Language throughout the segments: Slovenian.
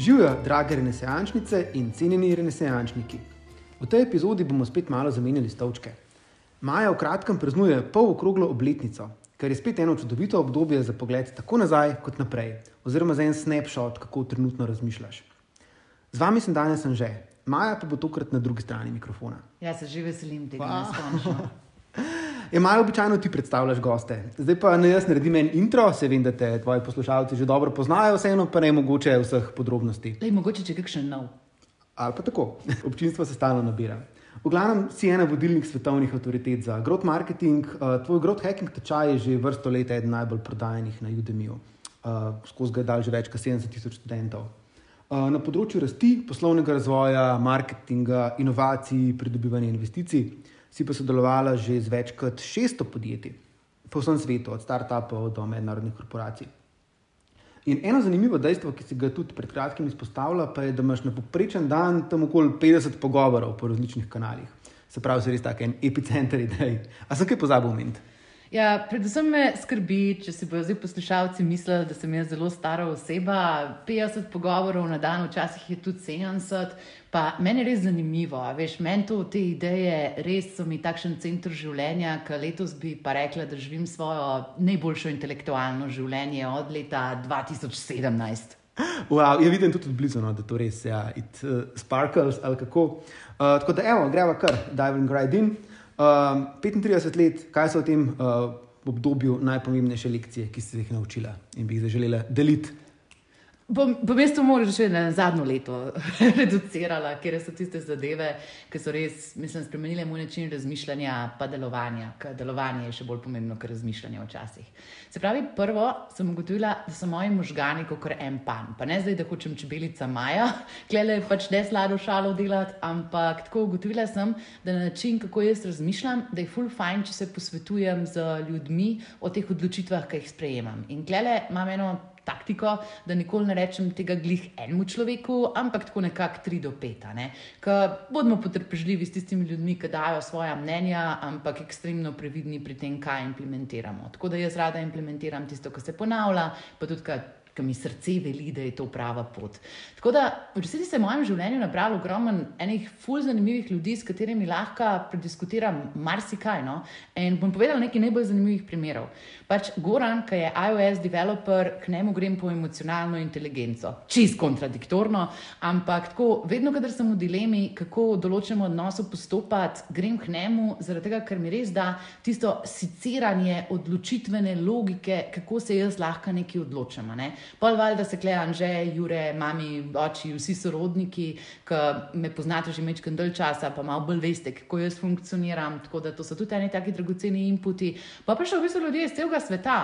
Živijo, drage renesančnice in cenjeni renesančniki. V tej epizodi bomo spet malo zamenjali stolčke. Maja v kratkem praznuje pol okroglo obletnico, kar je spet eno čudovito obdobje za pogled tako nazaj kot naprej, oziroma za en snapshot, kako trenutno razmišljaš. Z vami sem danes že, Maja pa bo tokrat na drugi strani mikrofona. Ja, se že veselim tega, da neskončno. Je malo običajno ti predstavljaš goste. Zdaj pa ne jaz naredim en intro, se vem, da te tvoji poslušalci že dobro poznajo, vseeno pa ne mogoče vseh podrobnosti. Lej, mogoče če kakšen nov. Ali pa tako, občinstvo se stalno nabira. V glavnem si ena vodilnih svetovnih avtoritet za growth marketing. Uh, tvoj growth hacking tečaj je že vrsto let eden najbolj prodajenih na Udemiju. Uh, skozi ga je dal že več kot 70 tisoč študentov. Uh, na področju rasti, poslovnega razvoja, marketinga, inovacij, pridobivanja investicij si pa sodelovala že z več kot 600 podjetji po vsem svetu, od startupov do mednarodnih korporacij. In eno zanimivo dejstvo, ki si ga tudi pred kratkim izpostavila, pa je, da imaš na poprečen dan tam okoli 50 pogovorov po različnih kanalih. Se pravi, se res tako en epicenter idej. A sem kaj pozabil omeniti? Ja, predvsem me skrbi, če si bodo zdaj poslušalci mislili, da sem jaz zelo stara oseba. 50 pogovorov na dan, včasih je tudi 70. Pa meni je res zanimivo, veš, meni to te ideje res so mi takšen center življenja, ki letos bi pa rekla, da živim svojo najboljšo intelektualno življenje od leta 2017. Wow, ja, vidim tudi blizu, no, da to res je, ja, it uh, sparkles ali kako. Uh, tako da, evo, greva kar, diving right in. Uh, 35 let, kaj so v tem uh, obdobju najpomembnejše lekcije, ki ste jih naučila in bi jih želela deliti? Bom, bom jaz to moral že na zadnjo leto reducirala, ker so tiste zadeve, ki so res, mislim, spremenile moj način razmišljanja, pa delovanja. Ker delovanje je še bolj pomembno, kot razmišljanje včasih. Se pravi, prvo sem ugotovila, da so moji možgani kot en pan. Pa ne zdaj, da hočem čebelica Maja, klele pač ne slado šalo delati, ampak tako ugotovila sem, da na način, kako jaz razmišljam, da je full fajn, če se posvetujem z ljudmi o teh odločitvah, ki jih sprejemam. In klele imam eno taktiko, da nikoli ne rečem tega glih enemu človeku, ampak tako nekako tri do pet. Ne? Bodimo potrpežljivi s tistimi ljudmi, ki dajo svoje mnenja, ampak ekstremno previdni pri tem, kaj implementiramo. Tako da jaz rada implementiram tisto, kar se ponavlja, pa tudi kar ki mi srce veli, da je to prava pot. Tako da, v resnici se je v mojem življenju nabralo ogromno enih fulj zanimivih ljudi, s katerimi lahko prediskutiram marsikaj. No? In bom povedal nekaj najbolj zanimivih primerov. Pač Goran, ki je iOS developer, k njemu grem po emocionalno inteligenco. Čist kontradiktorno, ampak tako, vedno, kadar sem v dilemi, kako določeno odnosu postopati, grem k njemu, zaradi tega, ker mi res da tisto siciranje odločitvene logike, kako se jaz lahko nekaj odločam. Ne? Pol valjda se kleja, že Jure, mami, oči, vsi sorodniki, ki me poznate že mečken del časa, pa malo bolj veste, kako jaz funkcioniram. Tako da to so tudi taki dragoceni inputi. Pa pa še v bistvu ljudje iz celega sveta,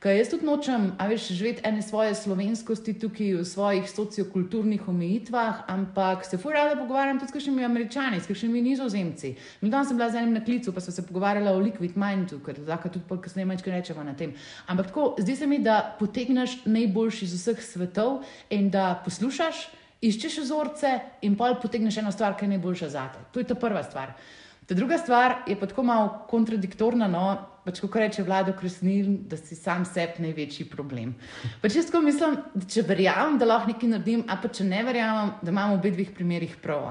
ker jaz tudi nočem, a veš, živeti ene svoje slovenskosti tukaj v svojih sociokulturnih omejitvah, ampak se fuj rada pogovarjam tudi s kakšnimi američani, s kakšnimi nizozemci. Dan sem bila z enim na klicu, pa so se pogovarjala o liquid mindu, ker lahko tudi kasneje mečken rečemo na tem. Ampak tako, zdi se mi, da potegneš najbolj najboljši iz vseh svetov in da poslušaš, iščeš vzorce in pa potegneš eno stvar, ki je najboljša za te. To je ta prva stvar. Ta druga stvar je pa tako malo kontradiktorna, no, pač kako reče vlado Kresnil, da si sam sebi največji problem. Pač jaz mislim, da če verjamem, da lahko nekaj naredim, a pa če ne verjamem, da imam v obeh primerih prav.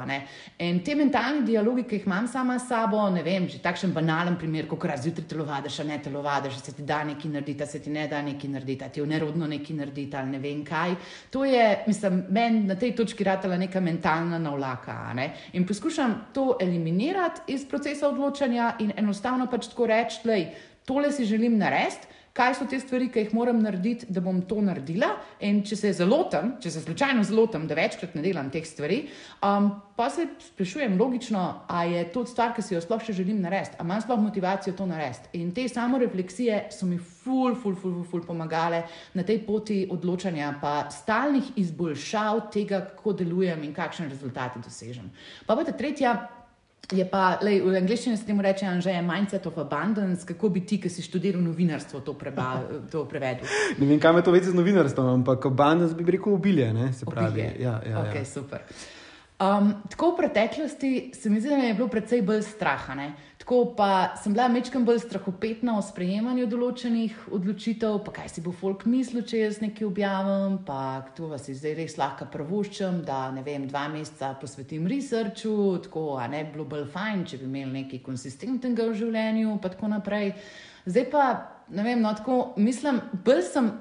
In te mentalni dialogi, ki jih imam sama s sabo, ne vem, že takšen banalen primer, kako razjutraj telovadiš, a ne telovadiš, se ti da nekaj narediti, se ti ne da nekaj narediti, ti je nerodno nekaj narediti ali ne vem kaj. To je, mislim, meni na tej točki ratala neka mentalna navlaka. Ne? In poskušam to eliminirati iz procesa odločanja in enostavno pač tako reči, tole si želim narediti, kaj so te stvari, ki jih moram narediti, da bom to naredila. In če se zelotam, če se slučajno zelotam, da večkrat ne delam teh stvari, um, pa se sprašujem logično, ali je to stvar, ki si jo sploh še želim narediti, ali imam sploh motivacijo to narediti. In te samo refleksije so mi ful, ful, ful, ful, ful pomagale na tej poti odločanja, pa stalnih izboljšav tega, kako delujem in kakšne rezultate dosežem. Pa pa ta tretja. Je pa, lej, v angleščini se temu reče, že je mindset of abundance, kako bi ti, ki si študiral novinarstvo, to, preba, to prevedel. Ne vem, kam je to veze z novinarstvom, ampak abundance bi rekel obilje. Ne, se pravi. Obilje. Ja, ja, okay, ja. super. Um, tako v preteklosti se mi zdi, da je bilo precej bolj straha. Ne? Tako pa sem bila mečkam bolj strahopetna o sprejemanju določenih odločitev, pa kaj si bo folk mislil, če jaz nekaj objavim, pa to vas zdaj res lahko prvoščam, da ne vem, dva meseca posvetim researchu, tako, a ne bi bilo bolj fajn, če bi imeli nekaj konsistentnega v življenju, pa tako naprej. Zdaj pa, ne vem, no tako mislim, bolj sem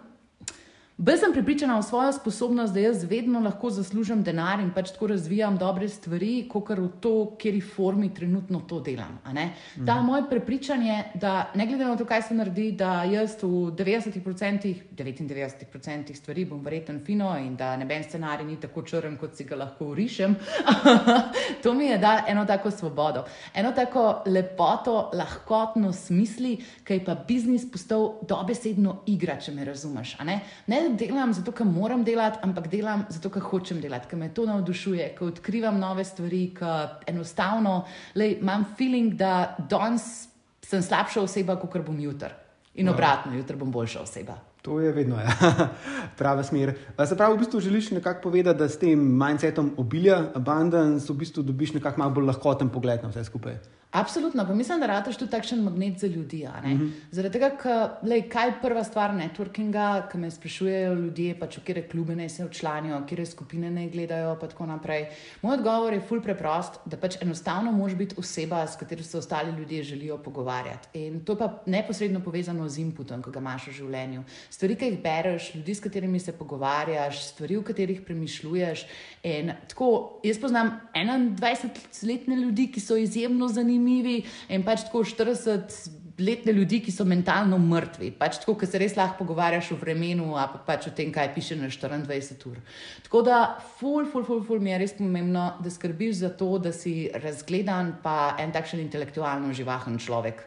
Bolj sem pripričana v svojo sposobnost, da jaz vedno lahko zaslužim denar in pač tako razvijam dobre stvari, kot v to, kjeri formi trenutno to delam. Mhm. Ta moje prepričanje, da ne glede na to, kaj se naredi, da jaz v 90%, 99% stvari bom verjeten fino in da neben scenarij ni tako črn, kot si ga lahko urišem, to mi je da eno tako svobodo, eno tako lepoto, lahkotno smisli, ki je pa biznis postal dobesedno igra, če me razumeš. Ne? Ne delam zato, ker moram delati, ampak delam zato, ker hočem delati, ker me to navdušuje, ker odkrivam nove stvari, ker enostavno lej, imam feeling, da danes sem slabša oseba, kot bom jutri. In obratno, jutri bom boljša oseba. To je vedno ja. prava smer. Se pravi, v bistvu želiš nekako povedati, da s tem mindsetom obilja, abundance, v bistvu dobiš nekako malo bolj lahkoten pogled na vse skupaj. Absolutno, pa mislim, da rataš tudi takšen magnet za ljudi. Mm -hmm. Zaradi tega, ker kaj je prva stvar networkinga, ki me sprašujejo ljudje, pač v kire klube naj se včlanijo, kire skupine naj gledajo. Moj odgovor je ful preprost, da pač enostavno moš biti oseba, s katero se ostali ljudje želijo pogovarjati. In to je pa neposredno povezano z inputom, ki ga imaš v življenju. Stvari, ki jih bereš, ljudi, s katerimi se pogovarjaš, stvari, o katerih premišljuješ. In tako, jaz poznam 21-letne ljudi, ki so izjemno zanimivi zanimivi, in pač tako 40 letne ljudi, ki so mentalno mrtvi, pač tako, ki se res lahko pogovarjaš o vremenu, a pa pač o tem, kaj piše na 24 ur. Tako da, ful, ful, ful, ful mi je res pomembno, da skrbiš za to, da si razgledan, pa en takšen intelektualno živahen človek.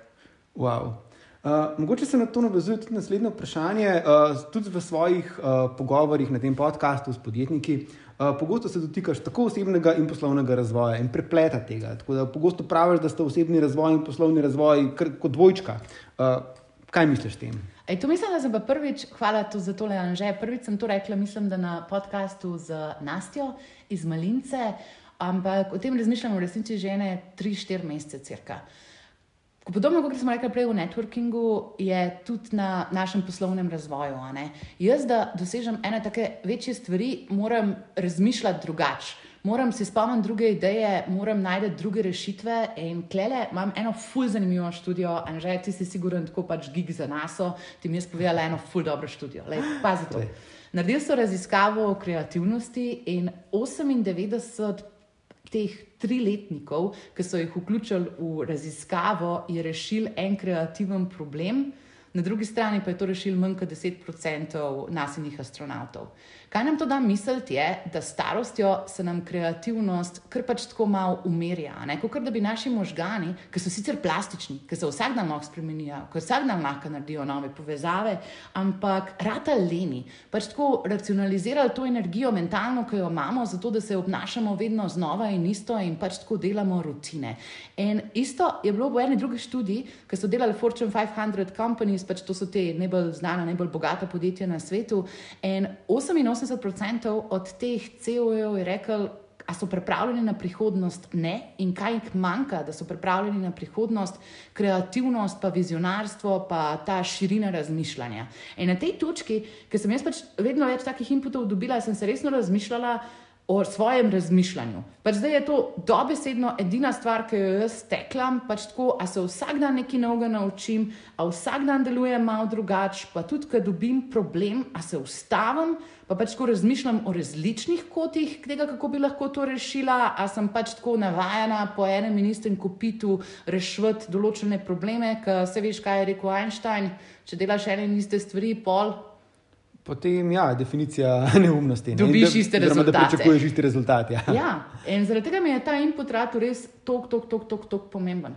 Wow. Uh, mogoče se na to navezuje tudi naslednje vprašanje. Uh, tudi v svojih uh, pogovorih na tem podkastu s podjetniki uh, pogosto se dotikaš tako osebnega in poslovnega razvoja in prepleta tega. Tako da pogosto praviš, da sta osebni razvoj in poslovni razvoj kot dvojčka. Uh, kaj misliš s tem? Ej, to mislim, da sem pa prvič, hvala za to, Anže. Prvič sem to rekla, mislim, da na podkastu z Nastjo iz Malince, ampak o tem razmišljamo v resnici že ene 3-4 mesece cirka. Podobno kot smo rekli prej v networkingu, je tudi na našem poslovnem razvoju. Jaz, da dosežem ene take večje stvari, moram razmišljati drugače. Moram si spomniti druge ideje, moram najti druge rešitve. In klele imam eno ful zanimivo študijo, in že ti si siguren, tako pač gig za nas, ti mi je spovedala eno ful dobro študijo. Lej, pazi to. Naredili so raziskavo o kreativnosti in 98 teh triletnikov, ki so jih vključili v raziskavo, je rešil en kreativen problem, na drugi strani pa je to rešil manj kot 10% nasilnih astronautov. Kaj nam to da misliti, je, da starostjo se nam kreativnost kar pač tako malo umirja. Kot da bi naši možgani, ki so sicer plastični, ki se vsak dan lahko spremenijo, ki vsak dan lahko naredijo nove povezave, ampak rata leni, pač tako racionalizirali to energijo mentalno, ki jo imamo, zato da se obnašamo vedno znova in isto in pač tako delamo rutine. In isto je bilo v eni drugi študiji, ki so delali Fortune 500 companies, pač to so te najbolj znane, najbolj bogate podjetja na svetu. In 88 80% od teh CEO-jev je rekel, da so pripravljeni na prihodnost, ne, in kaj jih manjka, da so pripravljeni na prihodnost, kreativnost, pa vizionarstvo, pa ta širina razmišljanja. In na tej točki, ker sem jaz pač vedno več takih inputov dobila, sem se resno razmišljala o svojem razmišljanju. Pač zdaj je to dobesedno edina stvar, ki jo jaz teklam, pač tako, a se vsak dan nekaj novega naučim, a vsak dan delujem malo drugače, pa tudi, ko dobim problem, a se ustavim, pa pač tako razmišljam o različnih kotih tega, kako bi lahko to rešila, a sem pač tako navajena po enem in istem kopitu rešiti določene probleme, ker se veš, kaj je rekel Einstein, če delaš ene in iste stvari, pol Potem, ja, definicija neumnosti. Ne? Dobiš iste rezultate. Da pričakuješ iste rezultate. Ja. ja, in zaradi tega mi je ta input rad res tok, tok, tok, tok, tok pomemben.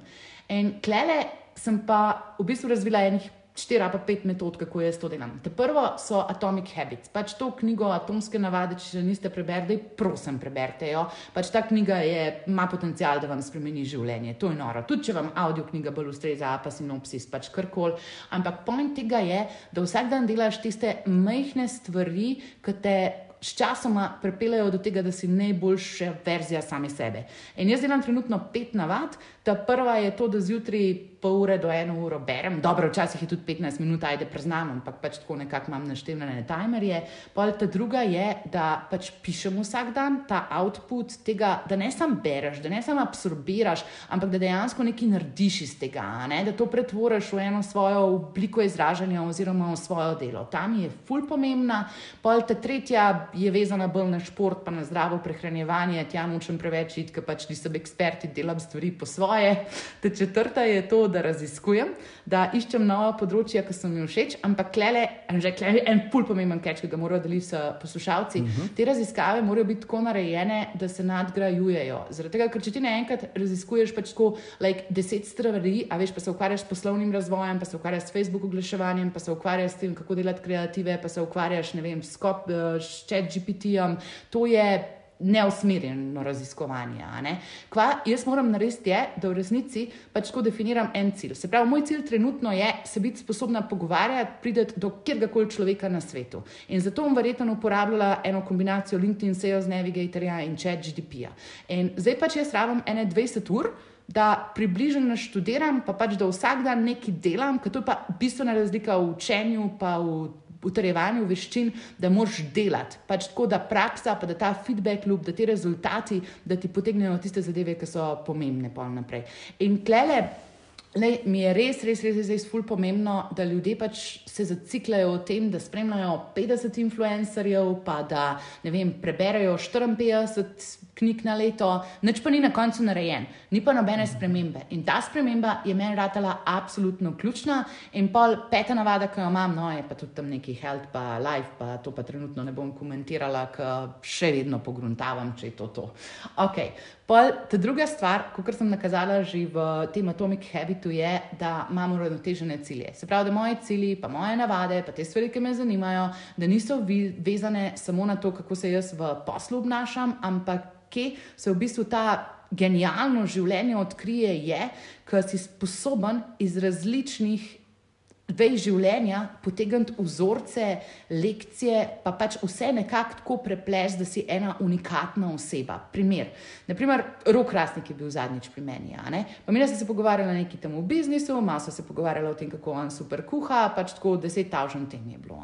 In klele sem pa v bistvu razvila enih štiri ali pet metod, kako jaz to delam. Te prvo so Atomic Habits. Pač to knjigo Atomske navade, če še niste preberli, prosim, preberite jo. Pač ta knjiga je, ima potencial, da vam spremeni življenje. To je noro. Tudi če vam audio knjiga bolj ustreza, pa sinopsis, pač karkoli. Ampak point tega je, da vsak dan delaš tiste majhne stvari, ki te sčasoma pripeljejo do tega, da si najboljša verzija same sebe. In jaz delam trenutno pet navad. Ta prva je to, da zjutraj pol ure do eno uro berem, dobro, včasih je tudi 15 minut, ajde preznam, ampak pač tako nekako imam naštevljene timerje. Pol ta druga je, da pač pišem vsak dan ta output tega, da ne samo bereš, da ne samo absorbiraš, ampak da dejansko nekaj narediš iz tega, ne? da to pretvoriš v eno svojo obliko izražanja oziroma v svoje delo. Ta mi je ful pomembna, pol ta tretja je vezana bolj na šport, pa na zdravo prehranjevanje, tja nočem preveč iti, ker pač nisem ekspert in delam stvari po svoje. Ta četrta je to, da raziskujem, da iščem nova področja, ki so mi všeč, ampak klele, že klele, en pul pomemben keč, ki ga morajo deliti s poslušalci. Uh -huh. Te raziskave morajo biti tako narejene, da se nadgrajujejo. Zaradi tega, ker če ti naenkrat raziskuješ pač tako like, deset stvari, a veš, pa se ukvarjaš s poslovnim razvojem, pa se ukvarjaš s Facebook oglaševanjem, pa se ukvarjaš s tem, kako delati kreative, pa se ukvarjaš, ne vem, s, s chat GPT-jem, to je neusmerjeno raziskovanje. Kva jaz moram narediti, je, da v resnici pač tako definiram en cilj. Se pravi, moj cilj trenutno je se biti sposobna pogovarjati, prideti do kjerkoli človeka na svetu. In zato bom verjetno uporabljala eno kombinacijo LinkedIn, Sales Navigatorja in ChatGPT-ja. In zdaj pač jaz rabim ene 20 ur. Da približno študiram, pa pač da vsak dan nekaj delam, ker to je pa bistvena razlika v učenju, pa v utrjevanju veščin, da moraš delati. Pač tako, da praksa, pa da ta feedback loop, da ti rezultati, da ti potegnejo tiste zadeve, ki so pomembne pa naprej. In klele. Lej, mi je res, res, res, res, res ful pomembno, da ljudje pač se zaciklajo o tem, da spremljajo 50 influencerjev, pa da vem, preberejo 54 knjig na leto, nič pa ni na koncu narejen, ni pa nobene spremembe. In ta sprememba je meni ratala absolutno ključna. In pol peta navada, ki jo imam, no je pa tudi tam neki health, pa life, pa to pa trenutno ne bom komentirala, ker še vedno pogruntavam, če je to to. Okay. Pol, ta druga stvar, kot sem nakazala že v tem Atomic Habitu, je, da imamo uravnotežene cilje. Se pravi, da moje cilje, pa moje navade, pa te stvari, ki me zanimajo, da niso vezane samo na to, kako se jaz v poslu obnašam, ampak kje se v bistvu ta genialno življenje odkrije, je, ker si sposoben iz različnih vej življenja potegniti vzorce, lekcije, pa pač vse nekako tako prepleš, da si ena unikatna oseba. Primer. Naprimer, Rok Rasnik je bil zadnjič pri meni. Pa mi smo se pogovarjali o neki tem v biznisu, malo so se pogovarjali o tem, kako on super kuha, pač tako deset tavžen tem je bilo.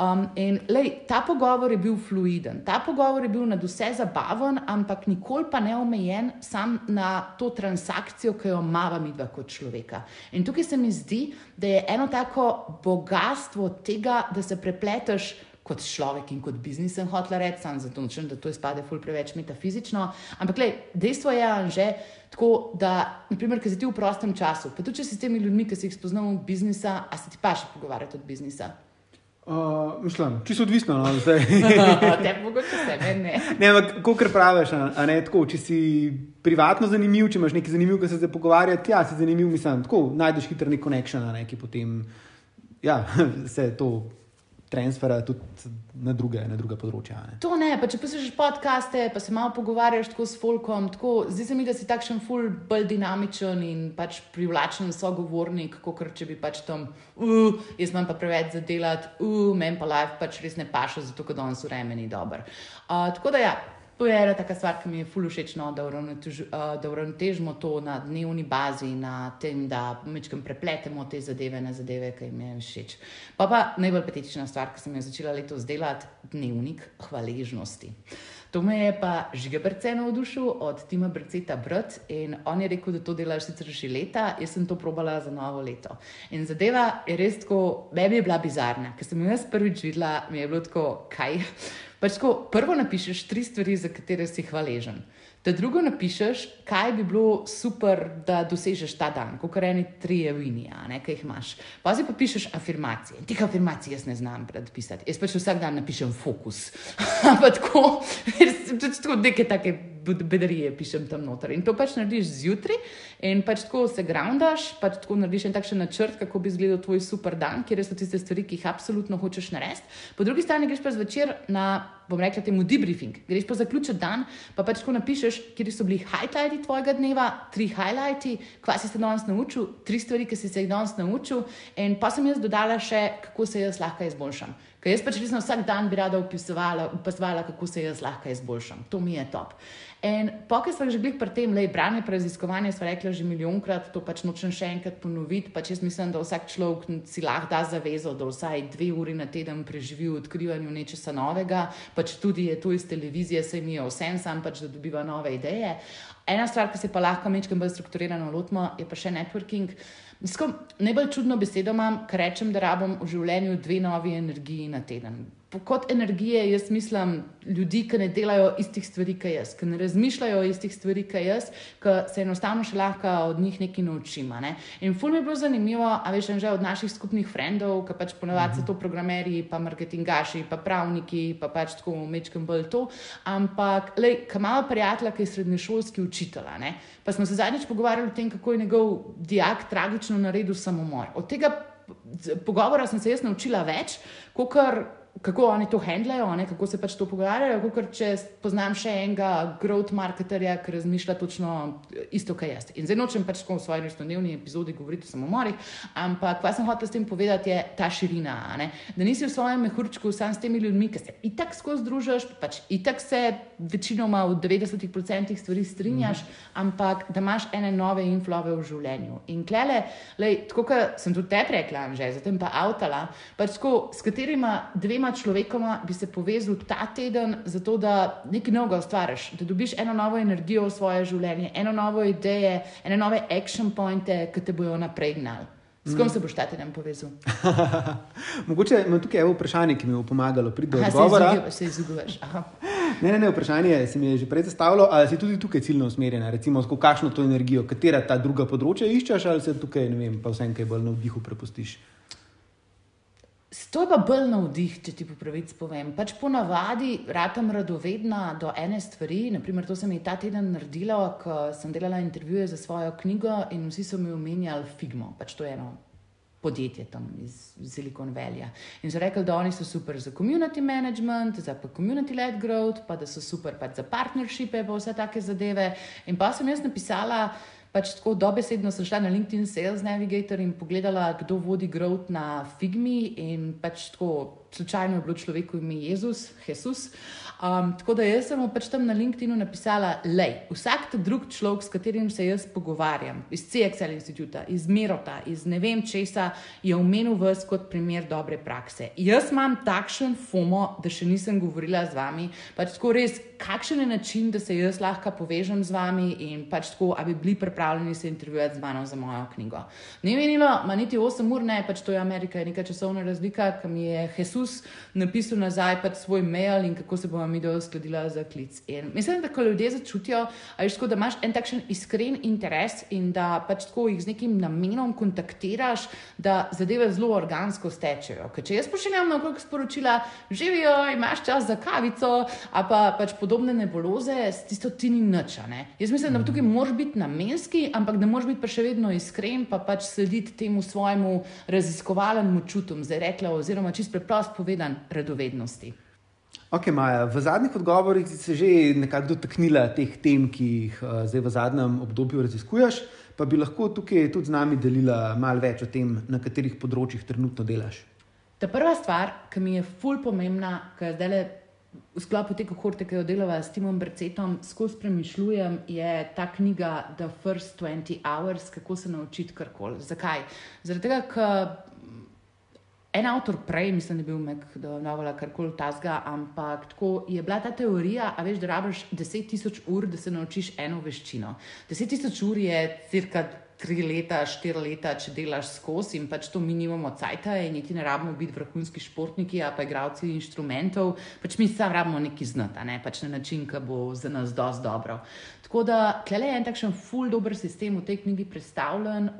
Um, in lej, ta pogovor je bil fluiden, ta pogovor je bil nad vse zabaven, ampak nikoli pa ne omejen sam na to transakcijo, ki jo imamo mi dva kot človeka. In tukaj se mi zdi, da je eno tako bogatstvo tega, da se prepleteš kot človek in kot biznis, sem hotel reči, samo zato, nočem, da to izpade ful preveč metafizično. Ampak lej, dejstvo je že tako, da, naprimer, ker si ti v prostem času, pa tudi če si s temi ljudmi, ki si jih spoznamo v biznisa, a se ti pa še pogovarjati od biznisa. Uh, mislim, čisto odvisno od no, tega. Te mogoče se ne. Ne, ampak kot praviš, a ne tako, če si privatno zanimiv, če imaš nekaj zanimiv, ki se zdaj pogovarjati, ja, si zanimiv, mislim, tako najdeš hitro nek konekšen, ne, ki potem, ja, se to transfera tudi na druge, na druge področja. Ne. To ne, pa če poslušaš podcaste, pa se malo pogovarjaš tako s folkom, tako, zdi se mi, da si takšen ful bolj dinamičen in pač privlačen sogovornik, kot če bi pač tam, uh, jaz imam pa preveč za delati, uh, meni pa life pač res ne paše, zato ker danes vreme ni dober. Uh, tako da ja. To je ena taka stvar, ki mi je fully všeč, no, da uravnotežimo to na dnevni bazi, na tem, da mečem prepletemo te zadeve na zadeve, ki jim je všeč. Pa pa najbolj petična stvar, ki sem jo začela letos delati, dnevnik hvaležnosti. To me je pa žiga brce navdušil od Tima Brceta Brt in on je rekel, da to delaš sicer že leta, jaz sem to probala za novo leto. In zadeva je res tako, meni je bila bizarna, ker sem jo jaz prvič videla, mi je bilo tako, kaj. Pač tako, prvo napišeš tri stvari, za katere si hvaležen. Da drugo napišeš, kaj bi bilo super, da dosežeš ta dan, kot reni tri evini, ki jih imaš. Pa si pa pišeš afirmacije. Teh afirmacij jaz ne znam predpisati. Jaz pač vsak dan napišem fokus. Ampak tako, tako neke take bedarije pišem tam noter. In to pač narediš zjutraj in pač tako se groundaš, pač tako narediš en takšen načrt, kako bi izgledal tvoj super dan, kjer so tiste stvari, ki jih absolutno hočeš narediti. Po drugi strani greš pa zvečer na bom rekla temu debriefing. Greš pa zaključiti dan, pa pač tako napišeš, kje so bili highlighti tvojega dneva, tri highlighti, kva si se danes naučil, tri stvari, ki si se jih danes naučil, in pa sem jaz dodala še, kako se jaz lahko izboljšam. Ker jaz pač resno vsak dan bi rada opisovala, opazovala, kako se jaz lahko izboljšam. To mi je top. In pokaj smo že bili pri tem, le branje, preiziskovanje, smo rekli že milijonkrat, to pač nočem še enkrat ponoviti. Pač jaz mislim, da vsak človek si lahko da zavezo, da vsaj dve uri na teden preživi v odkrivanju nečesa novega, pač tudi je to iz televizije, se mi je vsem sam, pač da dobiva nove ideje. Ena stvar, ki se pa lahko mečem bolj strukturirano lotimo, je pa še networking. Sko, najbolj čudno besedo imam, ker rečem, da rabim v življenju dve novi energiji na teden kot energije, jaz mislim, ljudi, ki ne delajo istih stvari, kot jaz, ki ne razmišljajo istih stvari, kot jaz, ki se enostavno še lahko od njih nekaj naučimo. Ne? In ful mi je bilo zanimivo, a veš, že od naših skupnih frendov, ki pač ponovadi so to programerji, pa marketingaši, pa pravniki, pa pač tako mečkem bolj to. Ampak, lej, ki ima prijatelja, ki je srednješolski učitelj. Pa smo se zadnjič pogovarjali o tem, kako je njegov dijak tragično naredil samomor. Od tega pogovora sem se jaz naučila več, kot kar kako oni to handlajo, ne, kako se pač to pogovarjajo. Kot če poznam še enega growth marketerja, ki razmišlja točno isto, kot jaz. In zdaj nočem pač v svoji resno-dnevni epizodi govoriti o samomorih, ampak kaj sem hotel s tem povedati, je ta širina. Ne, da nisi v svojem mehurčku sam s temi ljudmi, ki se itak skozi družiš, pač itak se večinoma v 90% stvari strinjaš, -hmm. ampak da imaš ene nove inflove v življenju. In klele, lej, tako kot sem tudi te rekla, že zatem pa avtala, pač tako, s katerima dvema dvema človekoma bi se povezal ta teden, zato da nekaj novega ustvariš, da dobiš eno novo energijo v svoje življenje, eno novo idejo, ene nove action pointe, ki te bojo naprej gnali. S kom mm. se boš ta teden povezal? Mogoče imam tukaj eno vprašanje, ki mi bo pomagalo priti do odgovora. Se izgubeš. Ne, ne, ne, vprašanje se mi je že prej zastavilo, ali si tudi tukaj ciljno usmerjena, recimo, kakšno to energijo, katera ta druga področja iščeš, ali se tukaj, ne vem, pa vsem kaj bolj na vdihu prepustiš. To je pa bolj navdih, če ti po pravici povem. Pač po navadi ratam radovedna do ene stvari. Naprimer, to sem jih ta teden naredila, ko sem delala intervjuje za svojo knjigo in vsi so mi omenjali Figmo. Pač to je eno podjetje tam iz Silicon Valley. In so rekli, da oni so super za community management, za community led growth, pa da so super pač za partnershipe, pa vse take zadeve. In pa sem jaz napisala pač tako dobesedno sem šla na LinkedIn Sales Navigator in pogledala, kdo vodi growth na Figmi in pač tako slučajno je bilo človeku ime Jezus, Jezus. Um, tako da jaz sem pač tam na LinkedIn napisala, da vsak ta drug človek, s katerim se jaz pogovarjam, iz CXL instituta, iz Merota, iz ne vem česa, je omenil vas kot primer dobre prakse. Jaz imam takšen FOMO, da še nisem govorila z vami. Pač tako res, kakšen je način, da se jaz lahko povežem z vami in pač tako, da bi bili pripravljeni se intervjuvati z mano za mojo knjigo. Ni menilo, ma niti 8 ur, ne, pač to je Amerika, je neka časovna razlika, ki mi je Jezus napisal nazaj pač svoj mail in kako se bomo mi do uskladila za klic. In mislim, da ko ljudje začutijo, tako, da imaš en takšen iskren interes in da pač tako jih z nekim namenom kontaktiraš, da zadeve zelo organsko stečejo. Ker če jaz pošiljam na okrog sporočila, živijo, imaš čas za kavico, a pa pač podobne nebuloze, tisto ti ni nič. Jaz mislim, da tukaj moraš biti namenski, ampak da moraš biti pa še vedno iskren, pa pač slediti temu svojemu raziskovalnemu čutom, zdaj rekla, oziroma čist preprosto povedan, radovednosti. Ok, Maja, v zadnjih odgovorih si se že nekako dotaknila teh tem, ki jih uh, zdaj v zadnjem obdobju raziskuješ, pa bi lahko tukaj tudi z nami delila malo več o tem, na katerih področjih trenutno delaš. Ta prva stvar, ki mi je ful pomembna, ki je zdaj v sklopu te kohorte, ki jo delava s Timom Brcetom, skozi premišljujem, je ta knjiga The First 20 Hours, kako se naučiti karkoli. Zakaj? Zaradi tega, ker En avtor prej, mislim, da je bil McDonald, kar koli tasga, ampak tako je bila ta teorija, a veš, da rabiš 10.000 ur, da se naučiš eno veščino. 10.000 ur je cirka 3 leta, 4 leta, če delaš skozi in pač to minimum od cajta in niti ne rabimo biti vrhunski športniki, a pa igravci inštrumentov, pač mi sam rabimo neki znata, ne pač na način, ki bo za nas dosti dobro. Tako da, klele je en takšen full dober sistem v tej knjigi predstavljen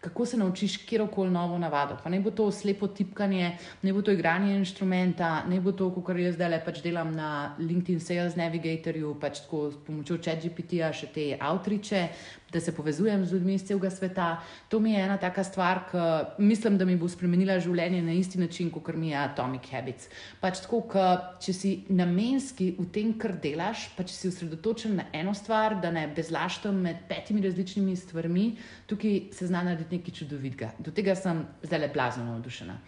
kako se naučiš kjerkoli novo navado. Pa ne bo to slepo tipkanje, ne bo to igranje inštrumenta, ne bo to, kar jaz zdaj le pač delam na LinkedIn Sales Navigatorju, pač tako s pomočjo ChatGPT-ja še te avtriče, da se povezujem z ljudmi iz celega sveta. To mi je ena taka stvar, ki mislim, da mi bo spremenila življenje na isti način, kot mi je Atomic Habits. Pač tako, če si namenski v tem, kar delaš, pa če si osredotočen na eno stvar, da ne bezlaštam med petimi različnimi stvarmi, tukaj se zna narediti nekaj čudovitega. Do tega sem zdaj le blazno navdušena.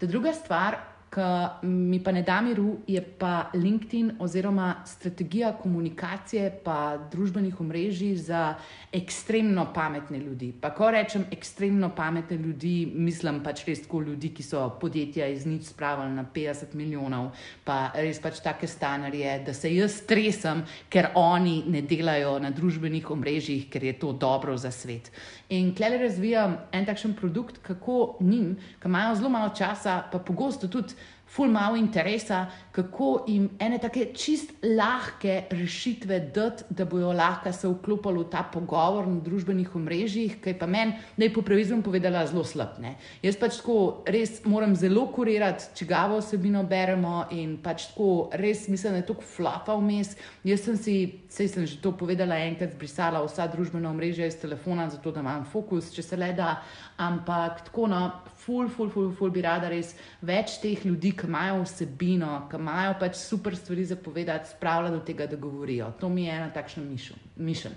Ta druga stvar, ki mi pa ne da miru, je pa LinkedIn oziroma strategija komunikacije pa družbenih omrežij za ekstremno pametne ljudi. Pa ko rečem ekstremno pametne ljudi, mislim pač res tako ljudi, ki so podjetja iz nič spravili na 50 milijonov, pa res pač take stanarje, da se jaz stresam, ker oni ne delajo na družbenih omrežjih, ker je to dobro za svet. In klej razvijam en takšen produkt, kako njim, ki imajo zelo malo časa, pa pogosto tudi ful malo interesa, kako jim ene take čist lahke rešitve dati, da bojo lahko se vklopili v ta pogovor na družbenih omrežjih, kaj pa meni, da je po pravilu povedala zelo slab. Ne? Jaz pač tako res moram zelo kurirati, če ga vsebino beremo in pač tako res mislim, da je to flapa vmes. Jaz sem si, sej sem že to povedala enkrat, zbrisala vsa družbena omrežja iz telefona, zato da imam fokus, če se le da, ampak tako na no, ful, ful, ful, ful bi rada res več teh ljudi, ki imajo vsebino, ki imajo pač super stvari za povedati, spravlja do tega, da govorijo. To mi je ena takšna mišljenja.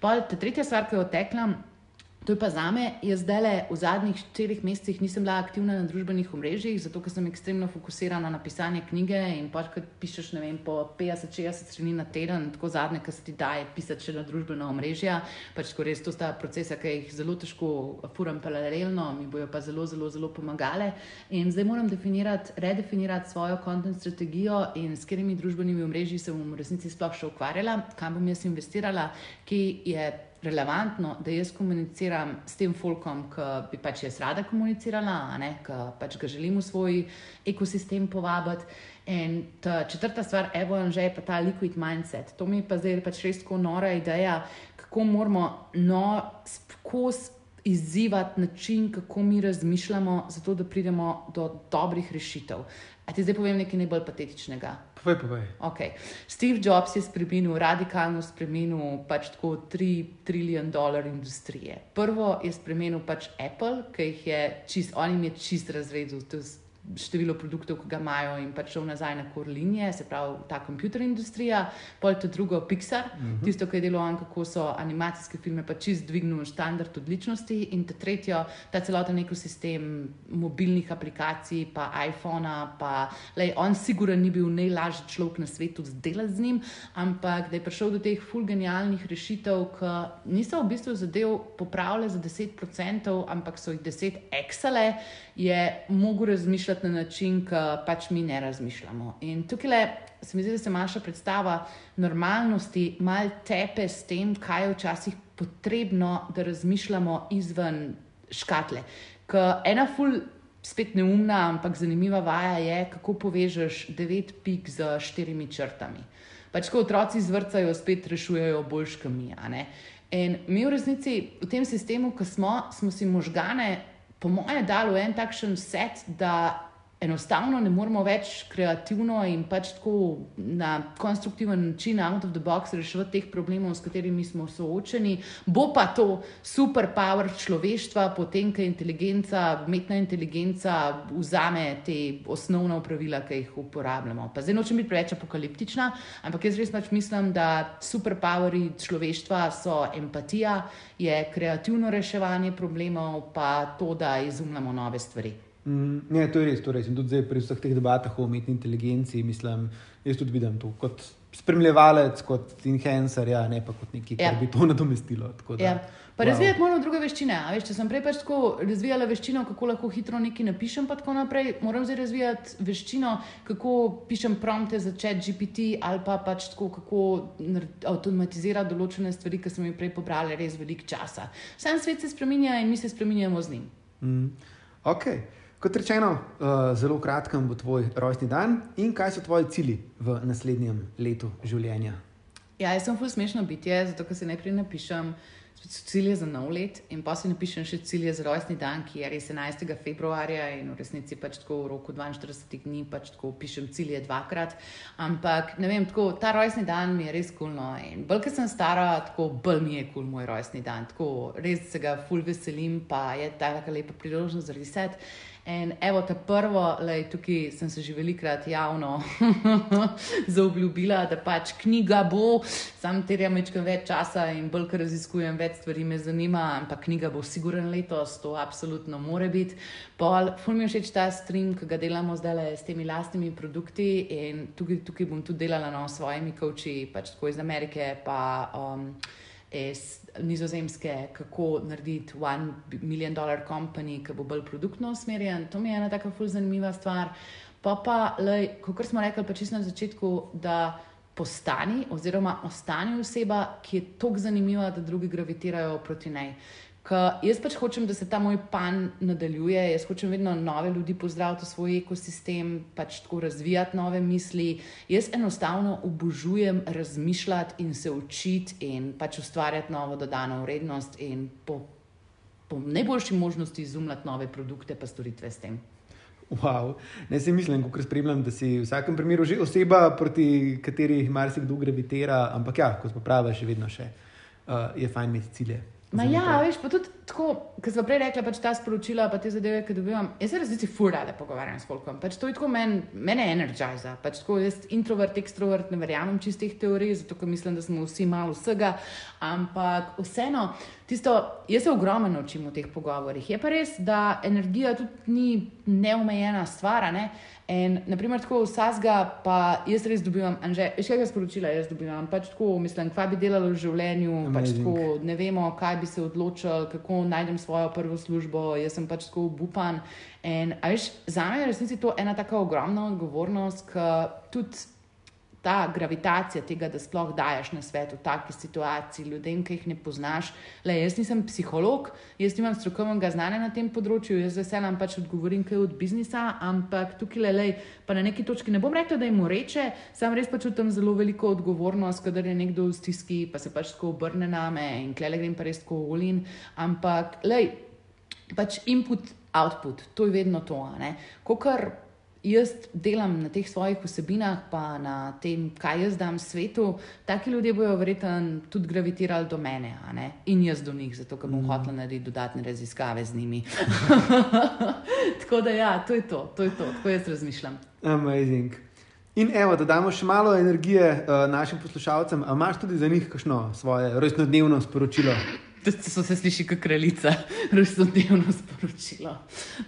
Pa ta tretja stvar, ki jo teklam. To je pa za me, jaz zdaj le v zadnjih štirih mesecih nisem bila aktivna na družbenih omrežjih, zato ker sem ekstremno fokusirana na pisanje knjige in pač, ko pišeš, ne vem, po 50-60 strani na teden, tako zadnje, kar se ti daje pisati še na družbena omrežja, pač, ko res to sta procesa, ki jih zelo težko furam paralelno, mi bojo pa zelo, zelo, zelo pomagale. In zdaj moram definirati, redefinirati svojo content strategijo in s katerimi družbenimi omrežji se bom v resnici sploh še ukvarjala, kam bom jaz investirala, ki je relevantno, da jaz komuniciram s tem folkom, ki bi pač jaz rada komunicirala, ki pač ga želim v svoj ekosistem povabiti. In ta četrta stvar, evo, že je pa ta liquid mindset. To mi je pa zdaj pač res tako nora ideja, kako moramo no, skozi izzivati način, kako mi razmišljamo, zato da pridemo do dobrih rešitev. A ti zdaj povem nekaj najbolj patetičnega? Povej, povej. Okay. Steve Jobs je spremenil, radikalno spremenil pač tako 3 trilijon dolarjev industrije. Prvo je spremenil pač Apple, ki jih je čist, on jim je čist razredil število produktov, ki ga imajo, in pač šel nazaj na kor linije, se pravi ta kompjuter industrija, pol to drugo Pixar, uh mhm. -huh. tisto, ki je delo on, kako so animacijske filme pač čist dvignil standard odličnosti, in ta tretjo, ta celoten ekosistem mobilnih aplikacij, pa iPhona, pa lej, on siguren ni bil najlažji človek na svetu delati z njim, ampak da je prišel do teh fulgenialnih rešitev, ki niso v bistvu zadev popravile za 10%, ampak so jih 10 eksale, je mogel razmišljati na način, ki pač mi ne razmišljamo. In tukaj le, se mi zdi, da se naša predstava normalnosti mal tepe s tem, kaj je včasih potrebno, da razmišljamo izven škatle. Ker ena ful. Spet neumna, ampak zanimiva vaja je, kako povežeš devet pik z štirimi črtami. Pač, ko otroci zvrcajo, spet rešujejo boljš, kot mi. In mi v resnici v tem sistemu, ki smo, smo si možgane po mojem, dalo en takšen set, da enostavno ne moremo več kreativno in pač tako na konstruktiven način, out of the box, reševati teh problemov, s katerimi smo soočeni. Bo pa to super power človeštva, potem, ko inteligenca, umetna inteligenca vzame te osnovna pravila, ki jih uporabljamo. Pa zdaj nočem biti preveč apokaliptična, ampak jaz res pač mislim, da super poweri človeštva so empatija, je kreativno reševanje problemov, pa to, da izumljamo nove stvari. Mm, ne, to je res. Torej, tudi zdaj, pri vseh teh debatah o umetni inteligenci, mislim, jaz tudi vidim to kot spremljevalec, kot enhancer, ja, ne pa kot nekaj, ja. kar bi to nadomestilo. Ja. Pa wow. razvijati moramo druge veščine. Veš, če sem prej pač tako razvijala veščino, kako lahko hitro nekaj napišem, pa tako naprej, moram zdaj razvijati veščino, kako pišem prompte za chat GPT ali pa pač tako, kako avtomatizirati določene stvari, ki smo jih prej pobrali res veliko časa. Sam svet se spremenja in mi se spremenjamo z njim. Mm. Okay. Kot rečeno, uh, zelo kratkem bo tvoj rojstni dan in kaj so tvoji cilji v naslednjem letu življenja? Ja, jaz sem ful smešno bitje, zato ker se najprej napišem, cilje za nov let in pa si napišem še cilje za rojstni dan, ki je res 11. februarja in v resnici pač tako v roku 42 dni pač tako pišem cilje dvakrat. Ampak ne vem, tako ta rojstni dan mi je res kulno in bolj, ker sem stara, tako bolj mi je kul cool moj rojstni dan. Tako res se ga ful veselim, pa je ta taka lepa priložnost za reset. In evo, ta prvo, lej, tukaj sem se že velikrat javno zaobljubila, da pač knjiga bo, sam terjam večkrat več časa in bolj, ker raziskujem več stvari, me zanima, ampak knjiga bo siguren letos, to absolutno more biti. Pol, ful mi je všeč ta stream, ki ga delamo zdaj s temi lastnimi produkti in tukaj, tukaj bom tudi delala no, s svojimi koči, pač tako iz Amerike, pa um, iz nizozemske, kako narediti one million dollar company, ki bo bolj produktno usmerjen. To mi je ena tako zelo zanimiva stvar. Pa pa, kot smo rekli, pa čisto na začetku, da postani oziroma ostani oseba, ki je tako zanimiva, da drugi gravitirajo proti njej. Ker jaz pač hočem, da se ta moj pan nadaljuje, jaz hočem vedno nove ljudi pozdraviti v svoj ekosistem, pač tako razvijati nove misli. Jaz enostavno obožujem razmišljati in se učiti in pač ustvarjati novo dodano vrednost in po, po najboljši možnosti izumljati nove produkte pa storitve s tem. Wow. Ne si mislim, ko spremljam, da si v vsakem primeru že oseba, proti kateri marsikdo gravitira, ampak ja, kot pa pravi, še vedno še, uh, je fajn imeti cilje. Ma ja, veš, pa tudi tako, kot smo prej rekli, pač ta sporočila, pa te zadeve, ki dobivam. Jaz se resnici furale pogovarjam s folkom. Pač to je tako men, mene energiza. Pač tako jaz introvert, ekstrovert, ne verjamem čistih teorij, zato ker mislim, da smo vsi malo vsega. Ampak vseeno, tisto, jaz se ogromno naučim v teh pogovorih. Je pa res, da energija tudi ni neomejena stvar, ne? In, naprimer, tako vsega, pa jaz res dobivam, že veš, kaj sporočila jaz dobivam. Pač tako, mislim, kva bi delalo v življenju, pač tako, ne vemo, kaj bi se odločili, kako najdem svojo prvo službo, jaz sem pač tako upan. In, veš, za me je resnici to ena tako ogromna odgovornost, ki tudi ta gravitacija tega, da sploh daješ na svet v taki situaciji ljudem, ki jih ne poznaš. Le, jaz nisem psiholog, jaz nimam strokovnega znanja na tem področju, jaz veselam pač odgovorim kaj od biznisa, ampak tukaj le, le, pa na neki točki ne bom rekla, da jim reče, sam res pač čutim zelo veliko odgovornost, kadar je nekdo v stiski, pa se pač tako obrne na me in klele grem pa res tako volin. Ampak, le, pač input, output, to je vedno to. Kokar jaz delam na teh svojih vsebinah, pa na tem, kaj jaz dam svetu, taki ljudje bodo verjetno tudi gravitirali do mene, in jaz do njih, zato ker bom mm. hotel narediti dodatne raziskave z njimi. tako da, ja, to je to, to je to, tako jaz razmišljam. Amazing. In evo, da damo še malo energije uh, našim poslušalcem. A imaš tudi za njih kakšno svoje rojstnodnevno sporočilo? Da so se sliši kot kraljica, resnično sporočilo.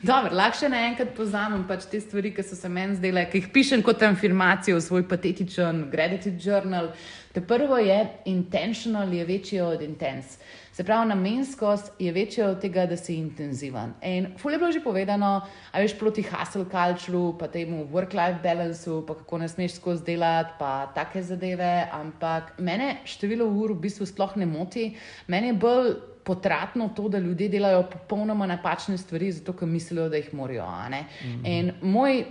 Dobro, lahko še naenkrat poznam pač te stvari, ki so se meni zdele, ki jih pišem kot afirmacijo v svoj patetičen gratitude journal. Te prvo je intentional, je večji od intense. Se pravi, namenskost je večja od tega, da si intenziven. In fulje je bilo že povedano, a veš proti hustle culture, pa temu work-life balanceu, pa kako ne smeš skozi delati, pa take zadeve. Ampak mene število ur v bistvu sploh ne moti. Mene je bolj potratno to, da ljudje delajo popolnoma napačne stvari, zato ker mislijo, da jih morajo. Mm -hmm. In moj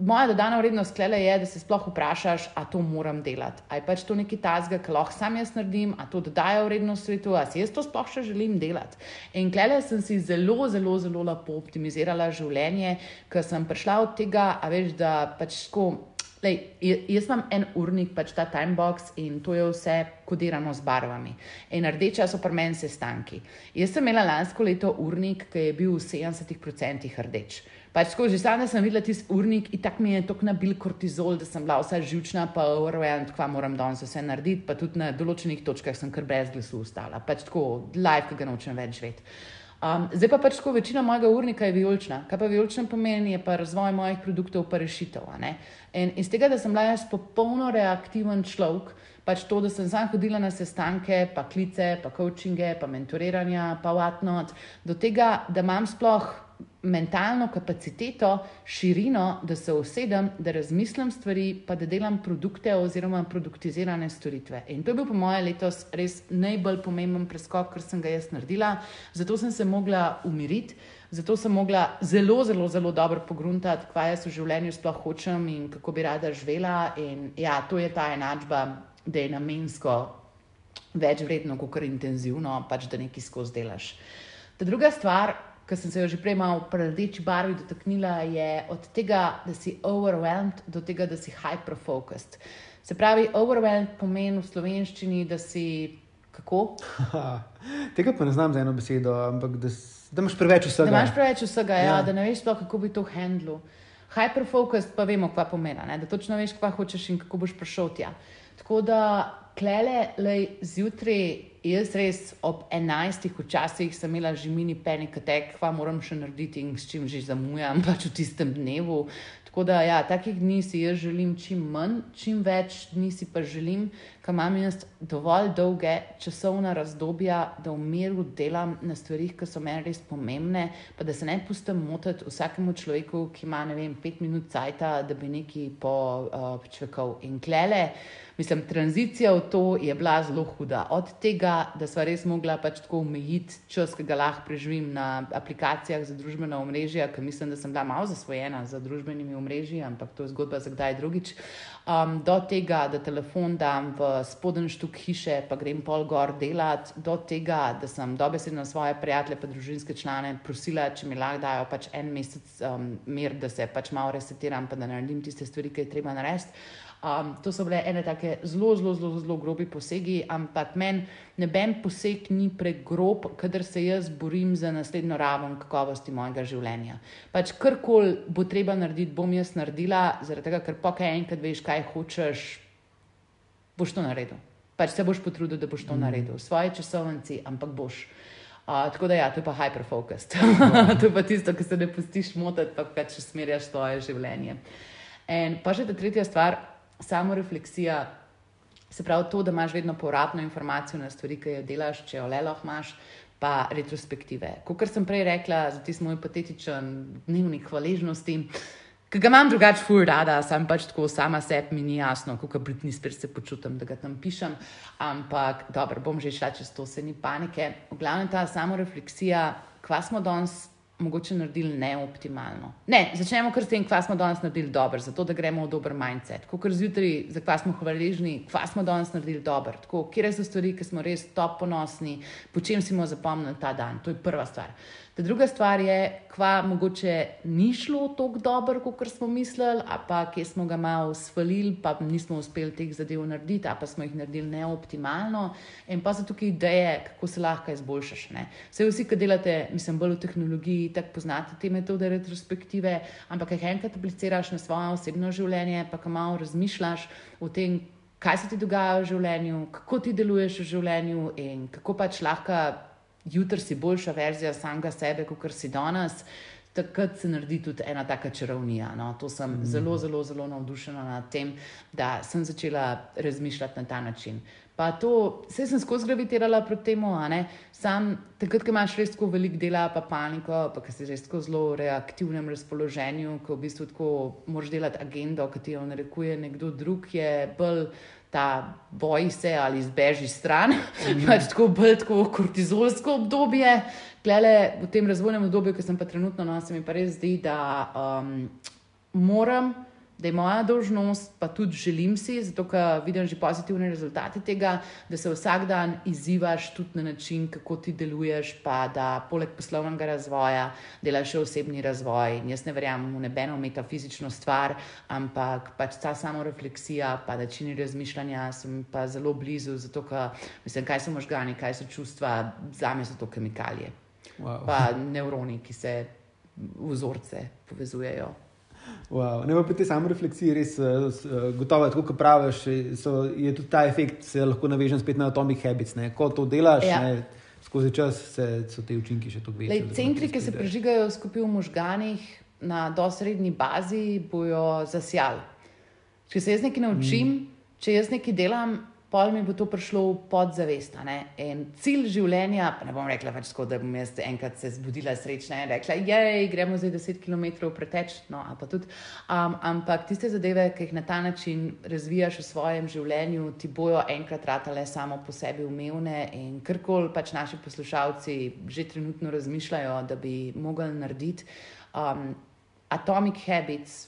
moja dodana vrednost klele je, da se sploh vprašaš, a to moram delati. Ali pač to nekaj tazga, ki lahko sam jaz naredim, a to dodaja vrednost svetu, a si jaz to sploh še želim delati. In klele sem si zelo, zelo, zelo lepo optimizirala življenje, ker sem prišla od tega, a veš, da pač tako. Lej, jaz imam en urnik, pač ta timebox in to je vse kodirano z barvami. In rdeča so pri meni sestanki. Jaz sem imela lansko leto urnik, ki je bil v 70% rdeč. Pač skozi stane sem videla tisti urnik in tako mi je tako nabil kortizol, da sem bila vsa živčna, pa urojen, kva moram danes vse narediti, pa tudi na določenih točkah sem kar brez glasu ostala. Pač tako, live, ki ga nočem več živeti. Um, zdaj pa pač tako, večina mojega urnika je vijolična. Kaj pa vijolična pomeni, je pa razvoj mojih produktov, pa rešitev. In iz tega, da sem bila jaz popolno reaktiven človek, pač to, da sem sam hodila na sestanke, pa klice, pa coachinge, pa mentoriranja, pa vatnot, do tega, da imam sploh mentalno kapaciteto, širino, da se usedem, da razmislim stvari, pa da delam produkte oziroma produktizirane storitve. In to je bil po mojem letos res najbolj pomemben preskok, kar sem ga jaz naredila. Zato sem se mogla umiriti. Zato sem mogla zelo, zelo, zelo dobro pogruntati, kaj jaz v življenju sploh hočem in kako bi rada živela. In ja, to je ta enačba, da je namensko več vredno, kot kar intenzivno, pač da nekaj skozi delaš. Ta druga stvar, ki sem se jo že prej malo v rdeči barvi dotaknila, je od tega, da si overwhelmed, do tega, da si hyperfocused. Se pravi, overwhelmed pomeni v slovenščini, da si kako? tega pa ne znam za eno besedo, ampak da, da imaš preveč vsega. Da imaš preveč vsega, ja, ja. da ne veš, sploh, kako bi to handlu. Hyperfocused pa vemo, kva pomeni, da točno veš, kva hočeš in kako boš prišel tja. Tako da klele, zjutraj, jaz res ob 11. včasih sem imela že mini penik, tek, kva moram še narediti in s čim že zamujam, pač v tistem dnevu. Tako da, ja, takih dni si jaz želim čim manj, čim več dni si pa želim, ker imam jaz dovolj dolge časovne razdobja, da v miru delam na stvarih, ki so meni res pomembne, pa da se ne pustim motiti vsakemu človeku, ki ima, ne vem, pet minut cajta, da bi neki počvekal uh, in klele. Mislim, tranzicija v to je bila zelo huda. Od tega, da sva res mogla pač tako omejiti čas, ki ga lahko preživim na aplikacijah za družbena omrežja, ker mislim, da sem bila malo zasvojena za družbenimi omrežji, ampak to je zgodba za kdaj drugič. Um, do tega, da telefon dam v spoden štuk hiše, pa grem pol gor delat, do tega, da sem dobesedno svoje prijatelje, pa družinske člane prosila, če mi lahko dajo pač en mesec um, mir, da se pač malo resetiram, pa da naredim tiste stvari, ki je treba narediti. Um, to so bile ene tako zelo, zelo, zelo, zelo grobi posegi, ampak meni noben poseg ni pregrob, kadar se jaz borim za naslednjo raven kakovosti mojega življenja. Pač karkoli bo treba narediti, bom jaz naredila, zaradi tega, ker pokaj enkrat veš, kaj hočeš, boš to naredil. Pač se boš potrudil, da boš to mm. naredil, v svoji časovnici, ampak boš. Uh, tako da, ja, to je pa hyperfocused. to je pa tisto, ki se ne pustiš motiti, pa pač usmerjaš svoje življenje. In pa še ta tretja stvar, samo refleksija, se pravi to, da imaš vedno povratno informacijo na stvari, ki jo delaš, če jo le lahko imaš, pa retrospektive. Kot sem prej rekla, za ti moj patetičen dnevnik hvaležnosti. Ki ga imam drugače, fuj, rada, sem pač tako sama sebi, mi ni jasno, kako Britney Spears se počutim, da ga tam pišem. Ampak, dobro, bom že šla čez to, se ni panike. V glavnem ta samorefleksija, kva smo danes mogoče naredili neoptimalno. Ne, začnemo kar s tem, kva smo danes naredili dobro, zato da gremo v dober mindset. Tako kar zjutraj, za kva smo hvaležni, kva smo danes naredili dobro. Tako, kje so stvari, ki smo res top ponosni, po čem si bomo zapomnili ta dan. To je prva stvar. Ta druga stvar je, kva mogoče ni šlo tako dobro, kot smo mislili, a pa kje smo ga malo svalili, pa nismo uspeli teh zadev narediti, a pa smo jih naredili neoptimalno. In pa so tukaj ideje, kako se lahko izboljšaš. Vse vsi, ki delate, mislim, bolj v tehnologiji, tako poznate te metode retrospektive, ampak jih enkrat apliciraš na svoje osebno življenje, pa kam malo razmišljaš o tem. Kaj se ti dogaja v življenju, kako ti deluješ v življenju, in kako pač lahko jutri si boljša verzija samega sebe, kot si danes, takrat se naredi tudi ena taka čarovnija. No? To sem mm. zelo, zelo, zelo navdušena nad tem, da sem začela razmišljati na ta način. Pa to, vse sem skozi gravitirala proti temu, sam takrat, ko imaš res tako veliko dela, pa paniko, pa si res tako zelo v reaktivnem razpoloženju, ko v bistvu tako moraš delati agendo, ki ti jo narekuje nekdo drug, je bolj ta boj se ali izbeži stran, mm. pač tako bolj tako kortizolsko obdobje. Klele, v tem razvojnem obdobju, ki sem pa trenutno, no, se mi pa res zdi, da um, moram da je moja dožnost, pa tudi želim si, zato ker vidim že pozitivne rezultate tega, da se vsak dan izzivaš tudi na način, kako ti deluješ, pa da poleg poslovnega razvoja delaš še osebni razvoj. In jaz ne verjamem v nebeno metafizično stvar, ampak pač ta samorefleksija, pa načini razmišljanja sem pa zelo blizu, zato ker mislim, kaj so možgani, kaj so čustva, za me so to kemikalije. Wow. Pa nevroni, ki se vzorce povezujejo. Wow. Ne, pa te samo refleksije, res uh, gotovo, tako kot praviš, so, je tudi ta efekt, se lahko navežem spet na atomic habits. Ne. Ko to delaš, ja. ne, skozi čas se, so te učinki še toliko večji. Centri, ki se prežigajo skupaj v možganih na dosrednji bazi, bojo zasjali. Če se jaz nekaj naučim, mm. če jaz nekaj delam, pol mi bo to prišlo v podzavest. In cilj življenja, pa ne bom rekla več tako, da bom jaz enkrat se zbudila srečna in rekla, jej, gremo zdaj 10 km preteč. No, um, ampak tiste zadeve, ki jih na ta način razvijaš v svojem življenju, ti bojo enkrat ratale samo po sebi umevne in karkoli pač naši poslušalci že trenutno razmišljajo, da bi mogli narediti. Um, atomic habits,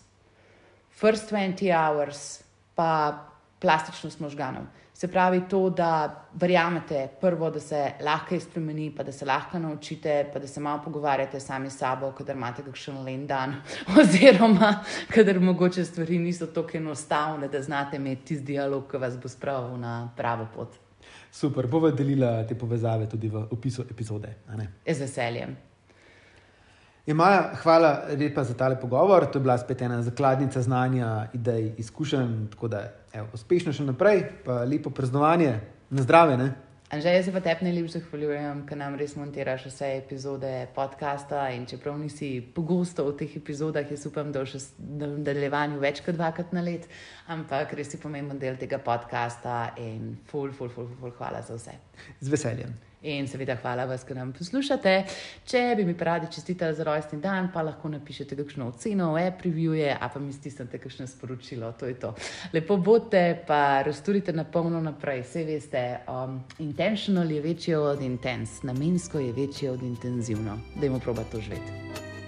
first 20 hours, pa plastičnost možganov. Se pravi, to, da verjamete, prvo, da se lahko spremeni, pa da se lahko naučite, pa da se malo pogovarjate sami s sabo, kadar imate kakšen len dan, oziroma kadar mogoče stvari niso tako enostavne, da znate imeti tisti dialog, ki vas bo spravil na pravo pot. Super, bova delila te povezave tudi v opisu epizode. Z veseljem. Maja, hvala lepa za tale pogovor. To je bila spet ena zakladnica znanja, idej, izkušenj. Tako da, evo, uspešno še naprej, pa lepo praznovanje, na zdravje. Ne? Anže, jaz se pa tebi najlepše zahvaljujem, ker nam res montiraš vse epizode podcasta. In čeprav nisi pogosto v teh epizodah, jaz upam, da v nadaljevanju več kot dvakrat na let, ampak res si pomemben del tega podcasta in ful, ful, ful, ful, ful hvala za vse. Z veseljem. In seveda, hvala vas, ker nam poslušate. Če bi mi radi čestitali za rojstni dan, pa lahko napišete kakšno oceno, e-previewje, a pa mi stisnete kakšno sporočilo. To je to. Lepo bodite, pa razturite na polno naprej. Vse veste, um, intentional je večje od intense, namensko je večje od intenzivno. Dajmo proba to živeti.